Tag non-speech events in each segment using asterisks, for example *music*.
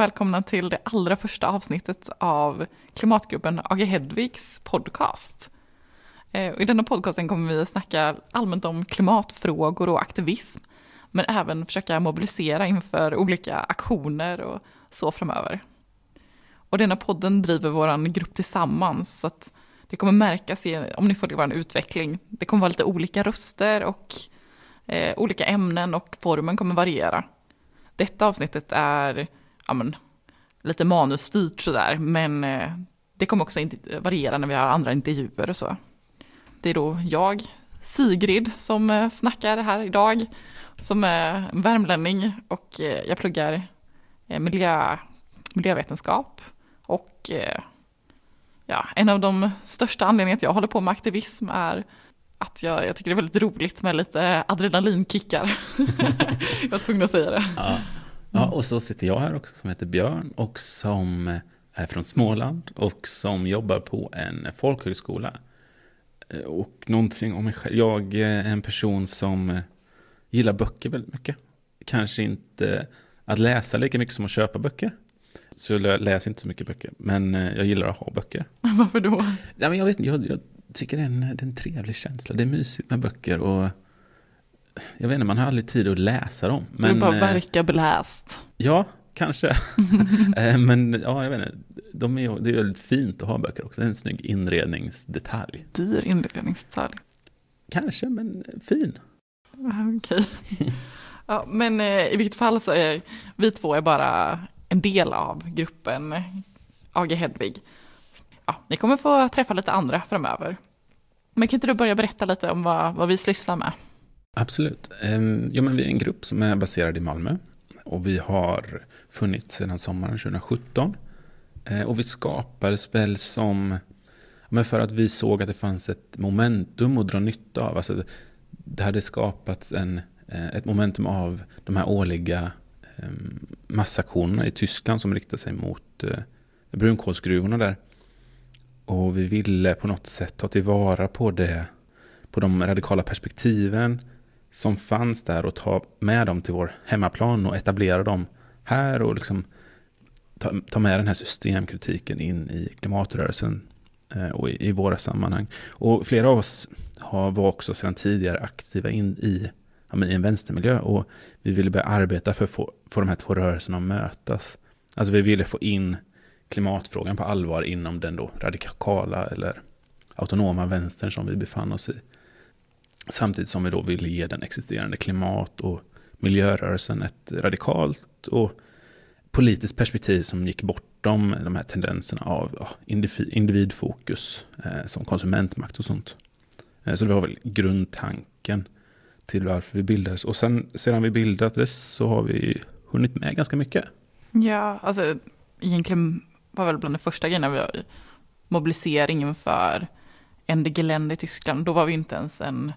och välkomna till det allra första avsnittet av klimatgruppen AG Hedvigs podcast. Eh, I denna podcasten kommer vi snacka allmänt om klimatfrågor och aktivism, men även försöka mobilisera inför olika aktioner och så framöver. Och denna podden driver vår grupp tillsammans, så att det kommer märkas om ni följer vår utveckling. Det kommer vara lite olika röster och eh, olika ämnen och formen kommer variera. Detta avsnittet är ja, men, lite manusstyrt sådär, men eh, det kommer också variera när vi har andra intervjuer och så. Det är då jag, Sigrid, som eh, snackar här idag, som är värmlänning och eh, jag pluggar eh, miljö, miljövetenskap och eh, ja, en av de största anledningarna att jag håller på med aktivism är att jag, jag tycker det är väldigt roligt med lite adrenalinkickar. *laughs* jag var tvungen att säga det. Ja ja, och så sitter jag här också som heter Björn och som är från Småland och som jobbar på en folkhögskola. Och någonting om mig själv. Jag är en person som gillar böcker väldigt mycket. Kanske inte att läsa lika mycket som att köpa böcker. Så jag läser inte så mycket böcker. Men jag gillar att ha böcker. *laughs* Varför då? Ja, men jag, vet, jag, jag tycker det är, en, det är en trevlig känsla. Det är mysigt med böcker och jag vet inte, man har aldrig tid att läsa dem. Men, du bara eh, verkar beläst. Ja, kanske. *laughs* Eh, men ja, jag vet inte, de är, det är väldigt fint att ha böcker också. Det är en snygg inredningsdetalj. Dyr inredningsdetalj. Kanske, men fin. Okej. Ja, men eh, i vilket fall så är vi två är bara en del av gruppen AG Hedvig ja, ni kommer få träffa lite andra framöver. Men kan inte du börja berätta lite om vad, vad vi sysslar med? Absolut. Ehm, ja, men vi är en grupp som är baserad i Malmö. Och vi har funnits sedan sommaren 2017. Ehm, och vi skapades väl som, men för att vi såg att det fanns ett momentum att dra nytta av. Alltså det hade skapats en, eh, ett momentum av de här årliga ehm, massaktionerna i Tyskland som riktar sig mot eh, brunkolsgruvorna där. Och vi ville på något sätt ta tillvara på det, på de radikala perspektiven som fanns där och ta med dem till vår hemmaplan och etablera dem här och liksom ta, ta med den här systemkritiken in i klimatrörelsen eh, och i, i, våra sammanhang. Och flera av oss har, var också sedan tidigare aktiva in i, ja, i en vänstermiljö och vi ville börja arbeta för att få, få de här två rörelserna att mötas. Alltså vi ville få in klimatfrågan på allvar inom den då radikala eller autonoma vänstern som vi befann oss i. Samtidigt som vi då ville ge den existerande klimat och miljörörelsen ett radikalt och politiskt perspektiv som gick bortom de här tendenserna av ja, individfokus eh, som konsumentmakt och sånt. Eh, så det var väl grundtanken till varför vi bildades. Och sen sedan vi bildades så har vi hunnit med ganska mycket. Ja, alltså egentligen var väl bland de första grejerna vi har. mobilisering inför Ende Gelände i Tyskland. Då var vi inte ens en,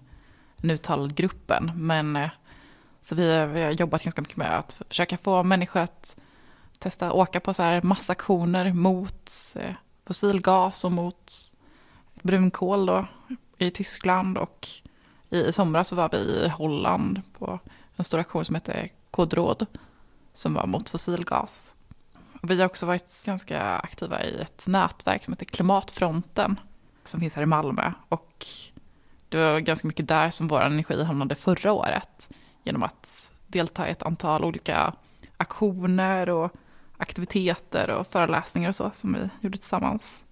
en uttalad gruppen. Men eh, så vi, vi har jobbat ganska mycket med att försöka få människor att testa åka på så här massaktioner mot eh, fossilgas och mot brunkol då, i Tyskland. Och i, somras så var vi i Holland på en stor aktion som hette Kodråd som var mot fossilgas. Vi har också varit ganska aktiva i ett nätverk som heter Klimatfronten som finns här i Malmö. Och det var ganska mycket där som vår energi hamnade förra året genom att delta i ett antal olika aktioner och aktiviteter och föreläsningar och så som vi gjorde tillsammans.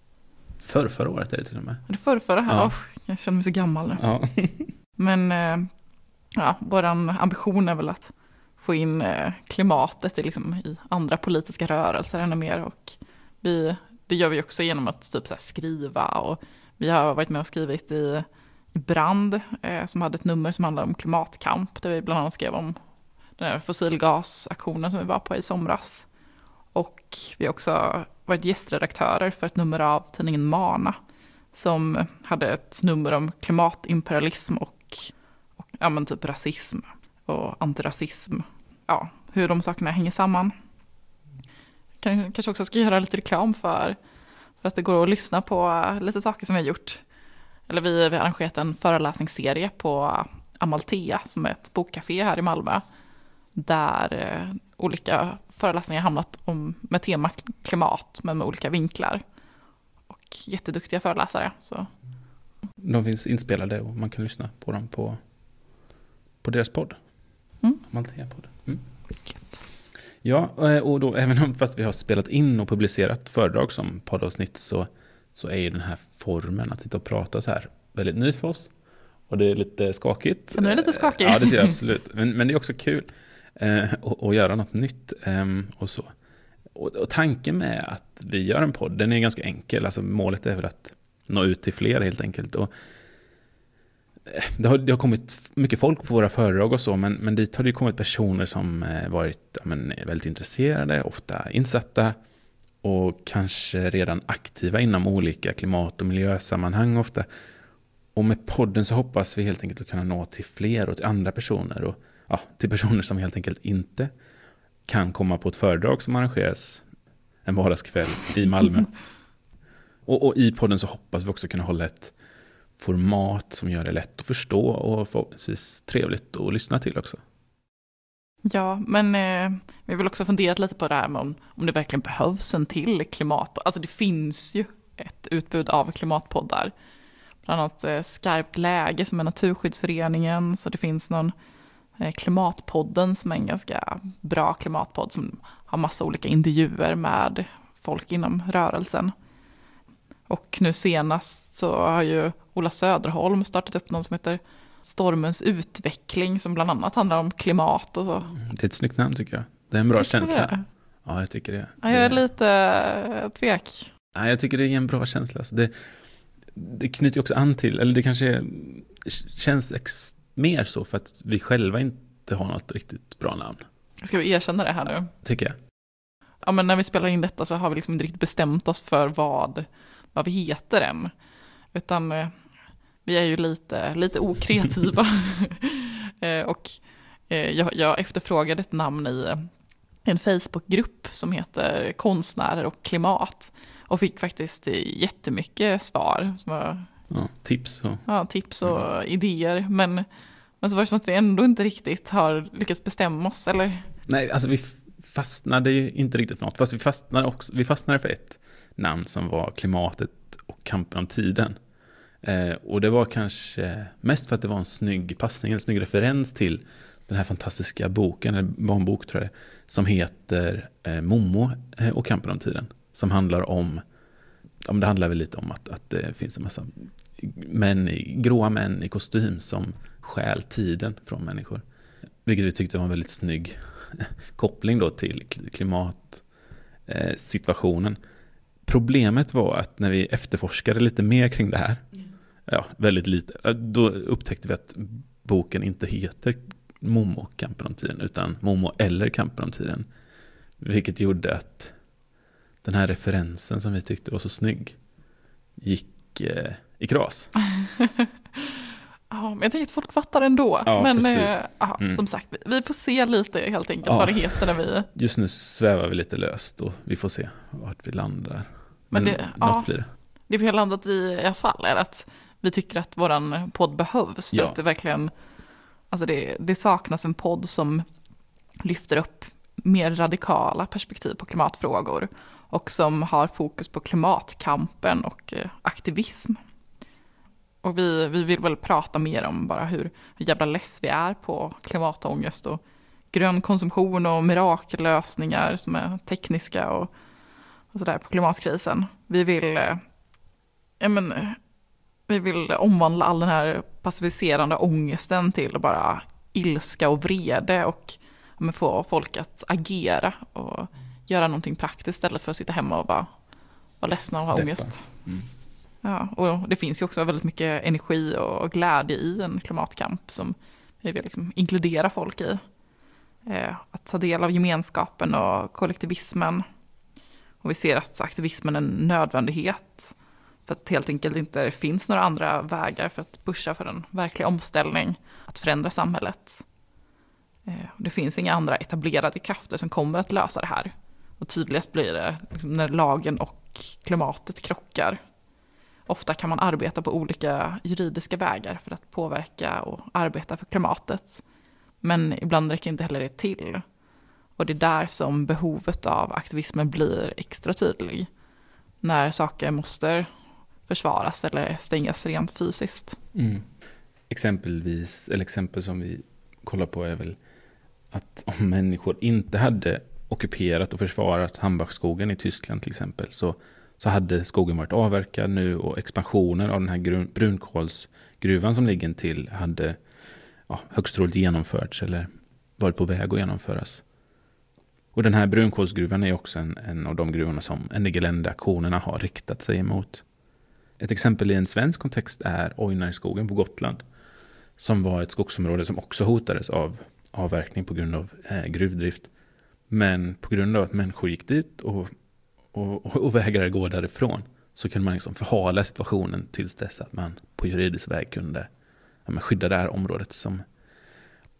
För förra året är det till och med. Det förra, förra ja. oh, jag känner mig så gammal nu. Ja. *laughs* Men eh, ja, vår ambition är väl att få in eh, klimatet i, liksom, i andra politiska rörelser ännu mer. Och vi, det gör vi också genom att typ så skriva och vi har varit med och skrivit i Brand eh, som hade ett nummer som handlade om klimatkamp där vi bland annat skrev om den här fossilgasaktionen som vi var på i somras. Och vi har också varit gästredaktörer för ett nummer av tidningen Mana som hade ett nummer om klimatimperialism och, och ja, men typ rasism och antirasism. Ja, hur de sakerna hänger samman. Kanske också ska göra lite reklam för, för att det går att lyssna på eh, lite saker som vi har gjort. Eller vi, vi har arrangerat en föreläsningsserie på Amalthea som är ett bokcafé här i Malmö. Där olika föreläsningar hamnat om, med tema klimat, men med olika vinklar. Och jätteduktiga föreläsare. Så. De finns inspelade och man kan lyssna på dem på, på deras podd. Mm. Maltea-podden. Mm. Ja, eh, och då även om fast vi har spelat in och publicerat föredrag som poddavsnitt så, så är ju den här formen att sitta och prata så här väldigt ny för oss. Och det är lite skakigt. Ja, det är lite skakigt. Ja, det ser jag *laughs* absolut. Men, men det är också kul eh, att, att göra något nytt eh, och så. Och, och tanken med att vi gör en podd, den är ganska enkel. Alltså målet är väl att nå ut till fler helt enkelt. Och eh, det, har, det har kommit mycket folk på våra föredrag och så, men, men dit har det kommit personer som eh, varit ja, men, väldigt intresserade, ofta insatta och kanske redan aktiva inom olika klimat och miljösammanhang ofta. Och med podden så hoppas vi helt enkelt att kunna nå till fler och till andra personer och ja, till personer som helt enkelt inte kan komma på ett föredrag som arrangeras en vardagskväll i Malmö. *laughs* Och, och, i podden så hoppas vi också kunna hålla ett format som gör det lätt att förstå och förhoppningsvis trevligt att lyssna till också. Ja, men eh, vi väl också funderat lite på det här med om, om det verkligen behövs en till klimat. Alltså det finns ju ett utbud av klimatpoddar. Bland annat eh, Skarpt läge som är Naturskyddsföreningen, så det finns någon eh, Klimatpodden som är en ganska bra klimatpodd som har massa olika intervjuer med folk inom rörelsen. Och nu senast så har ju Ola Söderholm startat upp någon som heter Stormens utveckling som bland annat handlar om klimat och så. Det är ett snyggt namn tycker jag. Det är en bra Tycker känsla. det? Ja, jag tycker det. Ja, jag är det, lite eh, tvek. ja, jag tycker det är en bra känsla. Alltså det, det knyter också an till, eller det kanske känns ex, mer så för att vi själva inte har något riktigt bra namn. Ska vi erkänna det här nu? Tycker jag. Ja, men när vi spelar in detta så har vi liksom inte riktigt bestämt oss för vad, vad vi heter än. Utan eh, vi är ju lite, lite okreativa. *laughs* Eh, och eh, jag, jag efterfrågade ett namn i eh, en Facebookgrupp som heter Konstnärer och klimat. Och fick faktiskt jättemycket svar. Som var, Ja, tips och ja, tips och idéer. Men, men så var det som att vi ändå inte riktigt har lyckats bestämma oss. Eller? Nej, alltså vi fastnade ju inte riktigt för något. Fast vi fastnade, också, vi fastnade för ett namn som var klimatet och kampen om tiden. Eh, och det var kanske mest för att det var en snygg passning, en snygg referens till den här fantastiska boken, eller barnbok tror jag det är, som heter eh, Momo eh, och kampen om tiden. Som handlar om, ja, det handlar väl lite om att, att det finns en massa män, gråa män i kostym som stjäl tiden från människor. Vilket vi tyckte var en väldigt snygg *laughs* koppling då till klimatsituationen. Eh, Problemet var att när vi efterforskade lite mer kring det här, ja, väldigt lite, då upptäckte vi att boken inte heter Momo, kampen om tiden, utan Momo eller kampen om tiden. Vilket gjorde att den här referensen som vi tyckte var så snygg gick eh, i kras. *laughs* Ja, men jag tänker att folk fattar ändå. Ja, men eh, ja, Mm. som sagt, vi- vi får se lite helt enkelt Ja. vad det heter när vi... Just nu svävar vi lite löst och vi får se vart vi landar. Men, Men det- något ja. blir det. Det vi har landat i i alla fall är att vi tycker att våran podd behövs. För Ja. att det verkligen, alltså det, det saknas en podd som lyfter upp mer radikala perspektiv på klimatfrågor. Och som har fokus på klimatkampen och eh, aktivism. Och vi, vi vill väl prata mer om bara hur, hur jävla less vi är på klimatångest och grön konsumtion och mirakellösningar som är tekniska och, och sådär på klimatkrisen. Vi vill, eh, ja, men, vi vill omvandla all den här passiviserande ångesten till bara ilska och vrede och ja, få folk att agera och göra någonting praktiskt istället för att sitta hemma och bara vara ledsna och ha Deppa. ångest. Mm. Ja, och det finns ju också väldigt mycket energi och glädje i en klimatkamp som vi vill liksom inkludera folk i. Eh, att ta del av gemenskapen och kollektivismen. Och vi ser att aktivismen är en nödvändighet. För att helt enkelt inte finns några andra vägar för att pusha för en verklig omställning. Att förändra samhället. Eh, det finns inga andra etablerade krafter som kommer att lösa det här. Och tydligast blir det liksom när lagen och klimatet krockar. Ofta kan man arbeta på olika juridiska vägar för att påverka och arbeta för klimatet. Men ibland räcker inte heller det till. Och det är där som behovet av aktivismen blir extra tydlig. När saker måste försvaras eller stängas rent fysiskt. Mm. Exempelvis, eller exempel som vi kollar på är väl att om människor inte hade ockuperat och försvarat Hambachskogen i Tyskland till exempel så, så hade skogen varit avverkad nu och expansionen av den här brunkolsgruvan som ligger till hade ja, högst troligt genomförts eller varit på väg att genomföras. Och den här brunkolsgruvan är också en, en av de gruvorna som Ennigelände-aktionerna har riktat sig emot. Ett exempel i en svensk kontext är Ojnarskogen på Gotland. Som var ett skogsområde som också hotades av avverkning på grund av eh, gruvdrift. Men på grund av att människor gick dit och, och, och vägrade gå därifrån så kunde man liksom förhala situationen tills dess att man på juridisk väg kunde ja, skydda det här området som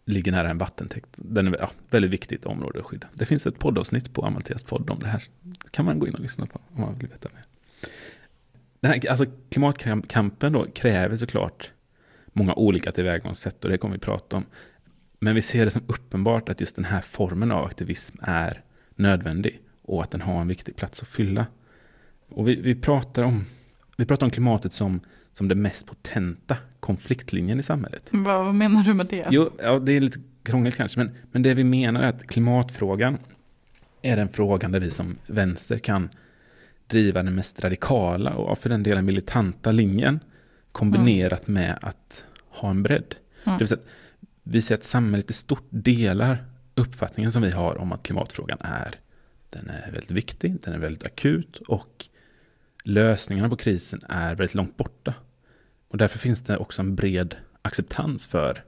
ligger nära en vattentäkt. Den är ja, väldigt viktigt område att skydda. Det finns ett poddavsnitt på Amaltheas podd om det här. Det kan man gå in och lyssna på om man vill veta mer. Den här, alltså klimatkampen då kräver såklart många olika tillvägagångssätt och det kommer vi prata om. Men vi ser det som uppenbart att just den här formen av aktivism är nödvändig och att den har en viktig plats att fylla. Och vi, vi, pratar, om, vi pratar om klimatet som, som den mest potenta konfliktlinjen i samhället. Vad menar du med det? Jo, ja, det är lite krångligt kanske, men, men det vi menar är att klimatfrågan är den frågan där vi som vänster kan driva den mest radikala och för den delen militanta linjen kombinerat mm. med att ha en bredd. Mm. Det vill säga vi ser att samhället i stort delar uppfattningen som vi har om att klimatfrågan är den är väldigt viktig, den är väldigt akut och lösningarna på krisen är väldigt långt borta. Och därför finns det också en bred acceptans för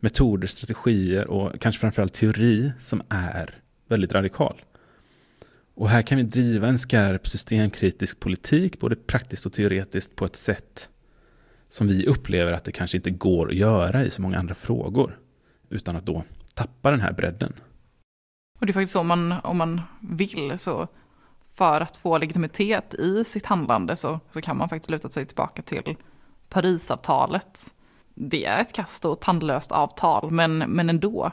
metoder, strategier och kanske framförallt teori som är väldigt radikal. Och här kan vi driva en skarp systemkritisk politik, både praktiskt och teoretiskt, på ett sätt som vi upplever att det kanske inte går att göra i så många andra frågor. Utan att då tappa den här bredden. Och det är faktiskt så, om man, om man vill, så för att få legitimitet i sitt handlande så, så kan man faktiskt luta sig tillbaka till Parisavtalet. Det är ett kast och tandlöst avtal, men, men ändå.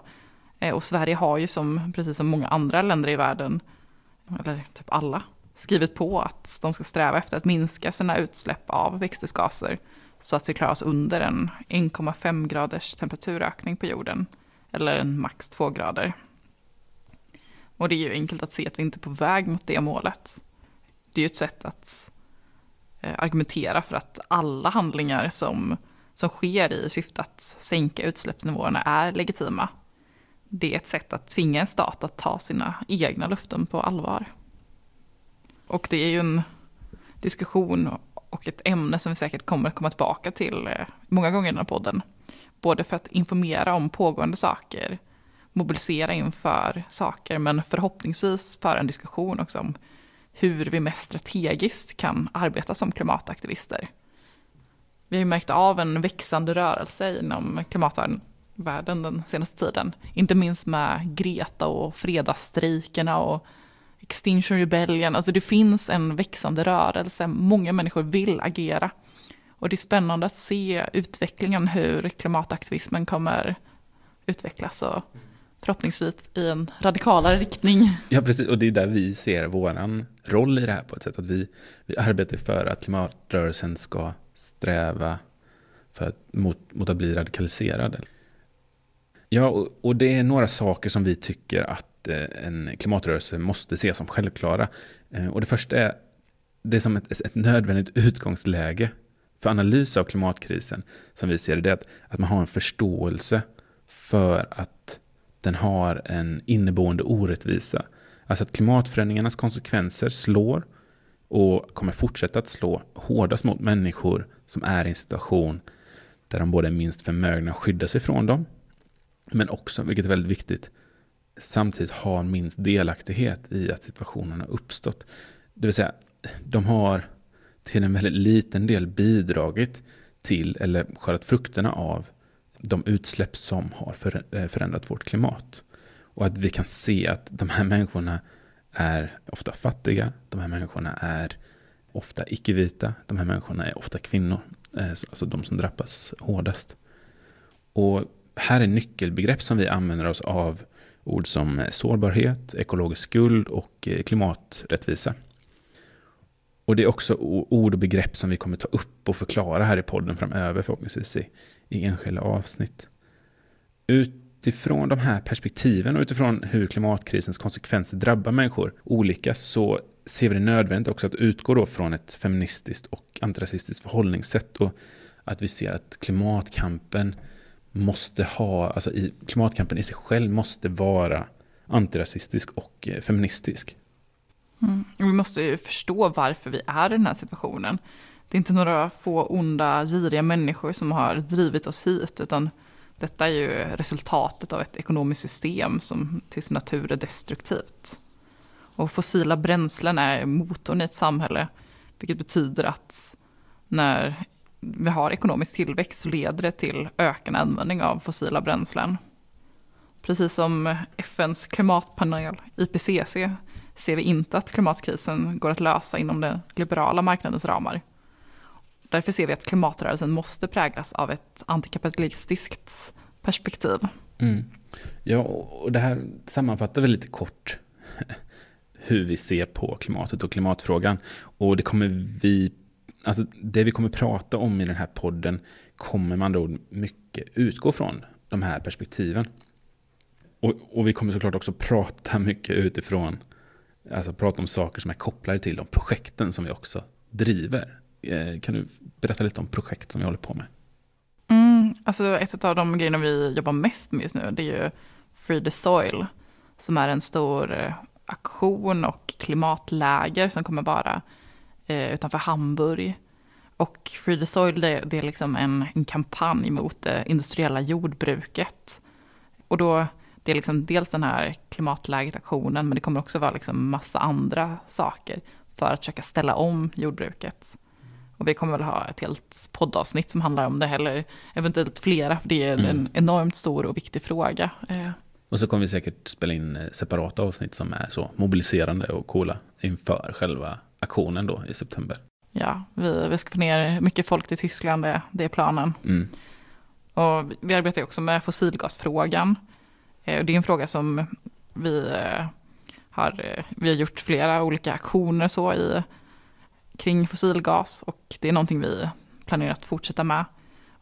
Eh, och Sverige har ju som, precis som många andra länder i världen, eller typ alla, skrivit på att de ska sträva efter att minska sina utsläpp av växthusgaser så att vi klarar oss under en 1,5 graders temperaturökning på jorden, eller en max 2 grader. Och det är ju enkelt att se att vi inte är på väg mot det målet. Det är ju ett sätt att eh, argumentera för att alla handlingar som, som sker i syfte att sänka utsläppsnivåerna är legitima. Det är ett sätt att tvinga en stat att ta sina egna löften på allvar. Och det är ju en diskussion och ett ämne som vi säkert kommer att komma tillbaka till eh, många gånger i den här podden. Både för att informera om pågående saker, mobilisera inför saker, men förhoppningsvis föra en diskussion också om hur vi mest strategiskt kan arbeta som klimataktivister. Vi har ju märkt av en växande rörelse inom klimatvärlden världen den senaste tiden. Inte minst med Greta och fredagsstrejkerna och Extinction Rebellion, alltså det finns en växande rörelse, många människor vill agera. Och det är spännande att se utvecklingen, hur klimataktivismen kommer utvecklas och förhoppningsvis i en radikalare riktning. Ja, precis, och det är där vi ser vår roll i det här på ett sätt, att vi, vi arbetar för att klimatrörelsen ska sträva för att, mot, mot att bli radikaliserad. Ja, och, det är några saker som vi tycker att eh, en klimatrörelse måste ses som självklara. Eh, och det första är, det är som ett, ett nödvändigt utgångsläge för analys av klimatkrisen, som vi ser det, är att, man har en förståelse för att den har en inneboende orättvisa. Alltså att klimatförändringarnas konsekvenser slår och kommer fortsätta att slå hårdast mot människor som är i en situation där de både är minst förmögna att skydda sig från dem, men också, vilket är väldigt viktigt, samtidigt har minst delaktighet i att situationen har uppstått. Det vill säga, de har till en väldigt liten del bidragit till eller skördat frukterna av de utsläpp som har eh, förändrat vårt klimat. Och att vi kan se att de här människorna är ofta fattiga, de här människorna är ofta icke-vita, de här människorna är ofta kvinnor, eh, alltså de som drabbas hårdast. Och här är nyckelbegrepp som vi använder oss av ord som sårbarhet, ekologisk skuld och eh, klimaträttvisa. Och det är också ord och begrepp som vi kommer ta upp och förklara här i podden framöver förhoppningsvis i, i enskilda avsnitt. Utifrån de här perspektiven och utifrån hur klimatkrisens konsekvenser drabbar människor olika så ser vi det nödvändigt också att utgå då från ett feministiskt och antirasistiskt förhållningssätt och att vi ser att klimatkampen måste ha, alltså i, klimatkampen i sig själv måste vara antirasistisk och eh, feministisk. Mm. Vi måste ju förstå varför vi är i den här situationen. Det är inte några få onda, giriga människor som har drivit oss hit, utan detta är ju resultatet av ett ekonomiskt system som till sin natur är destruktivt. Och fossila bränslen är motorn i ett samhälle, vilket betyder att när vi har ekonomisk tillväxt så leder det till ökad användning av fossila bränslen. Precis som FNs klimatpanel IPCC ser vi inte att klimatkrisen går att lösa inom den liberala marknadens ramar. Därför ser vi att klimatrörelsen måste präglas av ett antikapitalistiskt perspektiv. Mm. Ja, och det här sammanfattar väl lite kort *laughs* hur vi ser på klimatet och klimatfrågan. Och det kommer vi, alltså det vi kommer prata om i den här podden kommer man då mycket utgå från de här perspektiven. Och, och vi kommer såklart också prata mycket utifrån, alltså prata om saker som är kopplade till de projekten som vi också driver. Eh, kan du berätta lite om projekt som vi håller på med? Mm, alltså ett av de grejerna vi jobbar mest med just nu, det är ju Free the Soil, som är en stor eh, aktion och klimatläger som kommer vara eh, utanför Hamburg. Och Free the Soil det, det är liksom en, en kampanj mot det industriella jordbruket. Och då, det är liksom dels den här klimatläget-aktionen, men det kommer också vara liksom massa andra saker för att försöka ställa om jordbruket. Och vi kommer väl ha ett helt poddavsnitt som handlar om det, eller eventuellt flera, för det är mm. en enormt stor och viktig fråga. Eh, och så kommer vi säkert spela in eh, separata avsnitt som är så mobiliserande och coola inför själva aktionen då i september. Ja, vi, vi ska få ner mycket folk till Tyskland, det, det är planen. Mm. Och vi arbetar också med fossilgasfrågan. Eh, det är en fråga som vi eh, har, vi har gjort flera olika aktioner så i, kring fossilgas och det är någonting vi planerar att fortsätta med.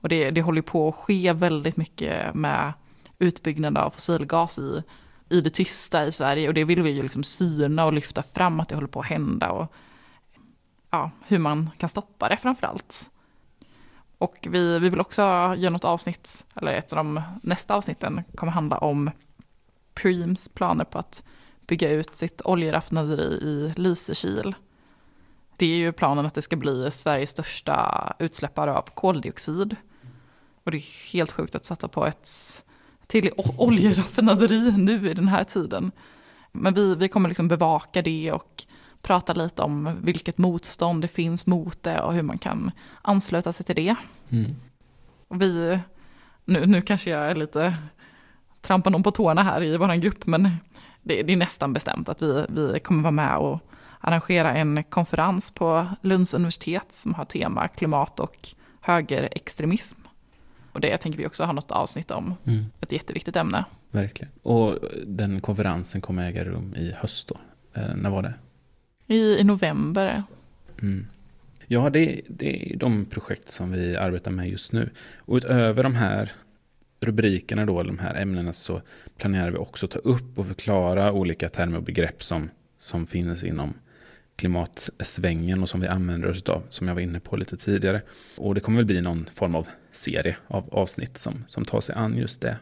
Och det, det håller på att ske väldigt mycket med utbyggnad av fossilgas i, i det tysta i Sverige. Och det vill vi ju liksom syna och lyfta fram att det håller på att hända. Och ja, hur man kan stoppa det framförallt. Och vi, vi vill också göra något avsnitt, eller ett av de nästa avsnitten kommer handla om Preems planer på att bygga ut sitt oljeraffinaderi i Lysekil. Det är ju planen att det ska bli Sveriges största utsläppare av koldioxid. Och det är helt sjukt att sätta på ett till oljeraffinaderi nu i den här tiden. Men vi, vi kommer liksom bevaka det och prata lite om vilket motstånd det finns mot det och hur man kan ansluta sig till det. Mm. Vi, nu, nu kanske jag är lite trampar någon på tårna här i vår grupp, men det, det, är nästan bestämt att vi, vi kommer vara med och arrangera en konferens på Lunds universitet som har tema klimat och högerextremism. Och det tänker vi också ha något avsnitt om. Mm. Ett jätteviktigt ämne. Verkligen. Och den konferensen kommer äga rum i höst då? Eh, när var det? I, i november. Mm. Ja, det, det är de projekt som vi arbetar med just nu. Och utöver de här rubrikerna då, de här ämnena, så planerar vi också att ta upp och förklara olika termer och begrepp som, som finns inom klimatsvängen och som vi använder oss av, som jag var inne på lite tidigare. Och det kommer väl bli någon form av serie av avsnitt som, som tar sig an just det.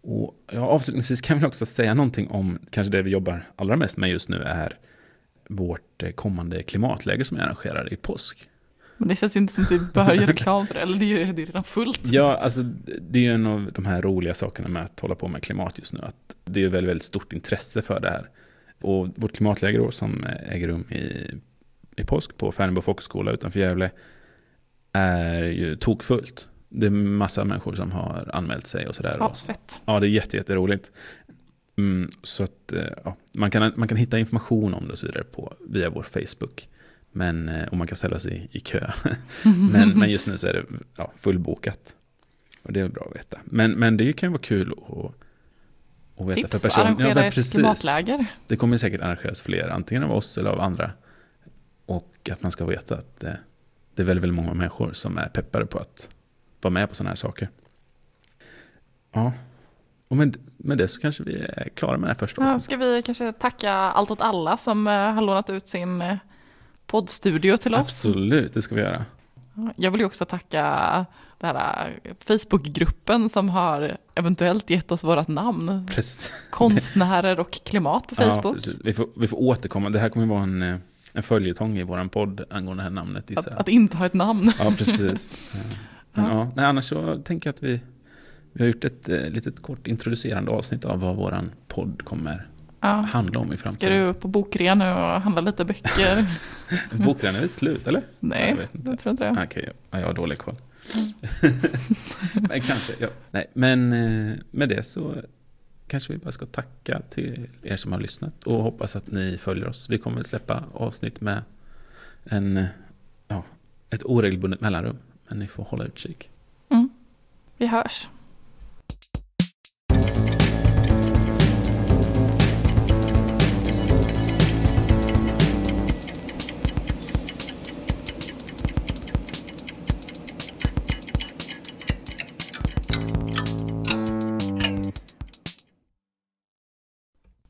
Och ja, avslutningsvis kan vi också säga någonting om kanske det vi jobbar allra mest med just nu är vårt eh, kommande klimatläge som vi arrangerar i påsk. Men det känns ju inte som att du bör göra reklam för det, eller det är ju redan fullt. Ja, alltså det är ju en av de här roliga sakerna med att hålla på med klimat just nu, att det är väldigt, väldigt stort intresse för det här. Och vårt klimatläger då, som äger rum i, i påsk på Färnebo folkhögskola utanför Gävle är ju tokfullt. Det är massa människor som har anmält sig och sådär. Asfett. Ja, det är jätteroligt. Mm, så att eh, ja, man, kan, man kan hitta information om det och så vidare på, via vår Facebook. Men, eh, och man kan ställa sig i kö. *laughs* men, men just nu så är det ja, fullbokat. Och det är bra att veta. Men, men det kan ju vara kul att och veta Tips, för person. arrangera ett precis. klimatläger. Det kommer säkert arrangeras fler, antingen av oss eller av andra. Och att man ska veta att eh, det är väldigt, väldigt många människor som är peppade på att vara med på sådana här saker. Ja, och med, med det så kanske vi är klara med det här första Ja, avsnittet. ska vi kanske tacka Allt åt alla som eh, har lånat ut sin eh, poddstudio till oss. Absolut, det ska vi göra. Jag vill ju också tacka den här eh, Facebookgruppen som har eventuellt gett oss vårt namn. Precis. Konstnärer och klimat på Ja, Facebook. precis. vi, får, vi får återkomma. Det här kommer vara en, en följetong i vår podd angående det här namnet. att, att inte ha ett namn. Ja, precis. Ja. *laughs* Men, Ja. ja. Nej, annars så tänker jag att vi, vi har gjort ett eh, litet kort introducerande avsnitt av vad vår podd kommer Ja. handla om i Ska framtiden. du på bokrea nu och handla lite böcker? *laughs* Bokrean är väl slut, eller? Nej, Jag vet inte. jag tror inte det. Okej, ja, jag har dålig koll. Mm. *laughs* men kanske, ja. Nej, men eh, med det så kanske vi bara ska tacka till er som har lyssnat och hoppas att ni följer oss. Vi kommer att släppa avsnitt med en, ja, ett oregelbundet mellanrum, men ni får hålla utkik. Mm. Vi hörs.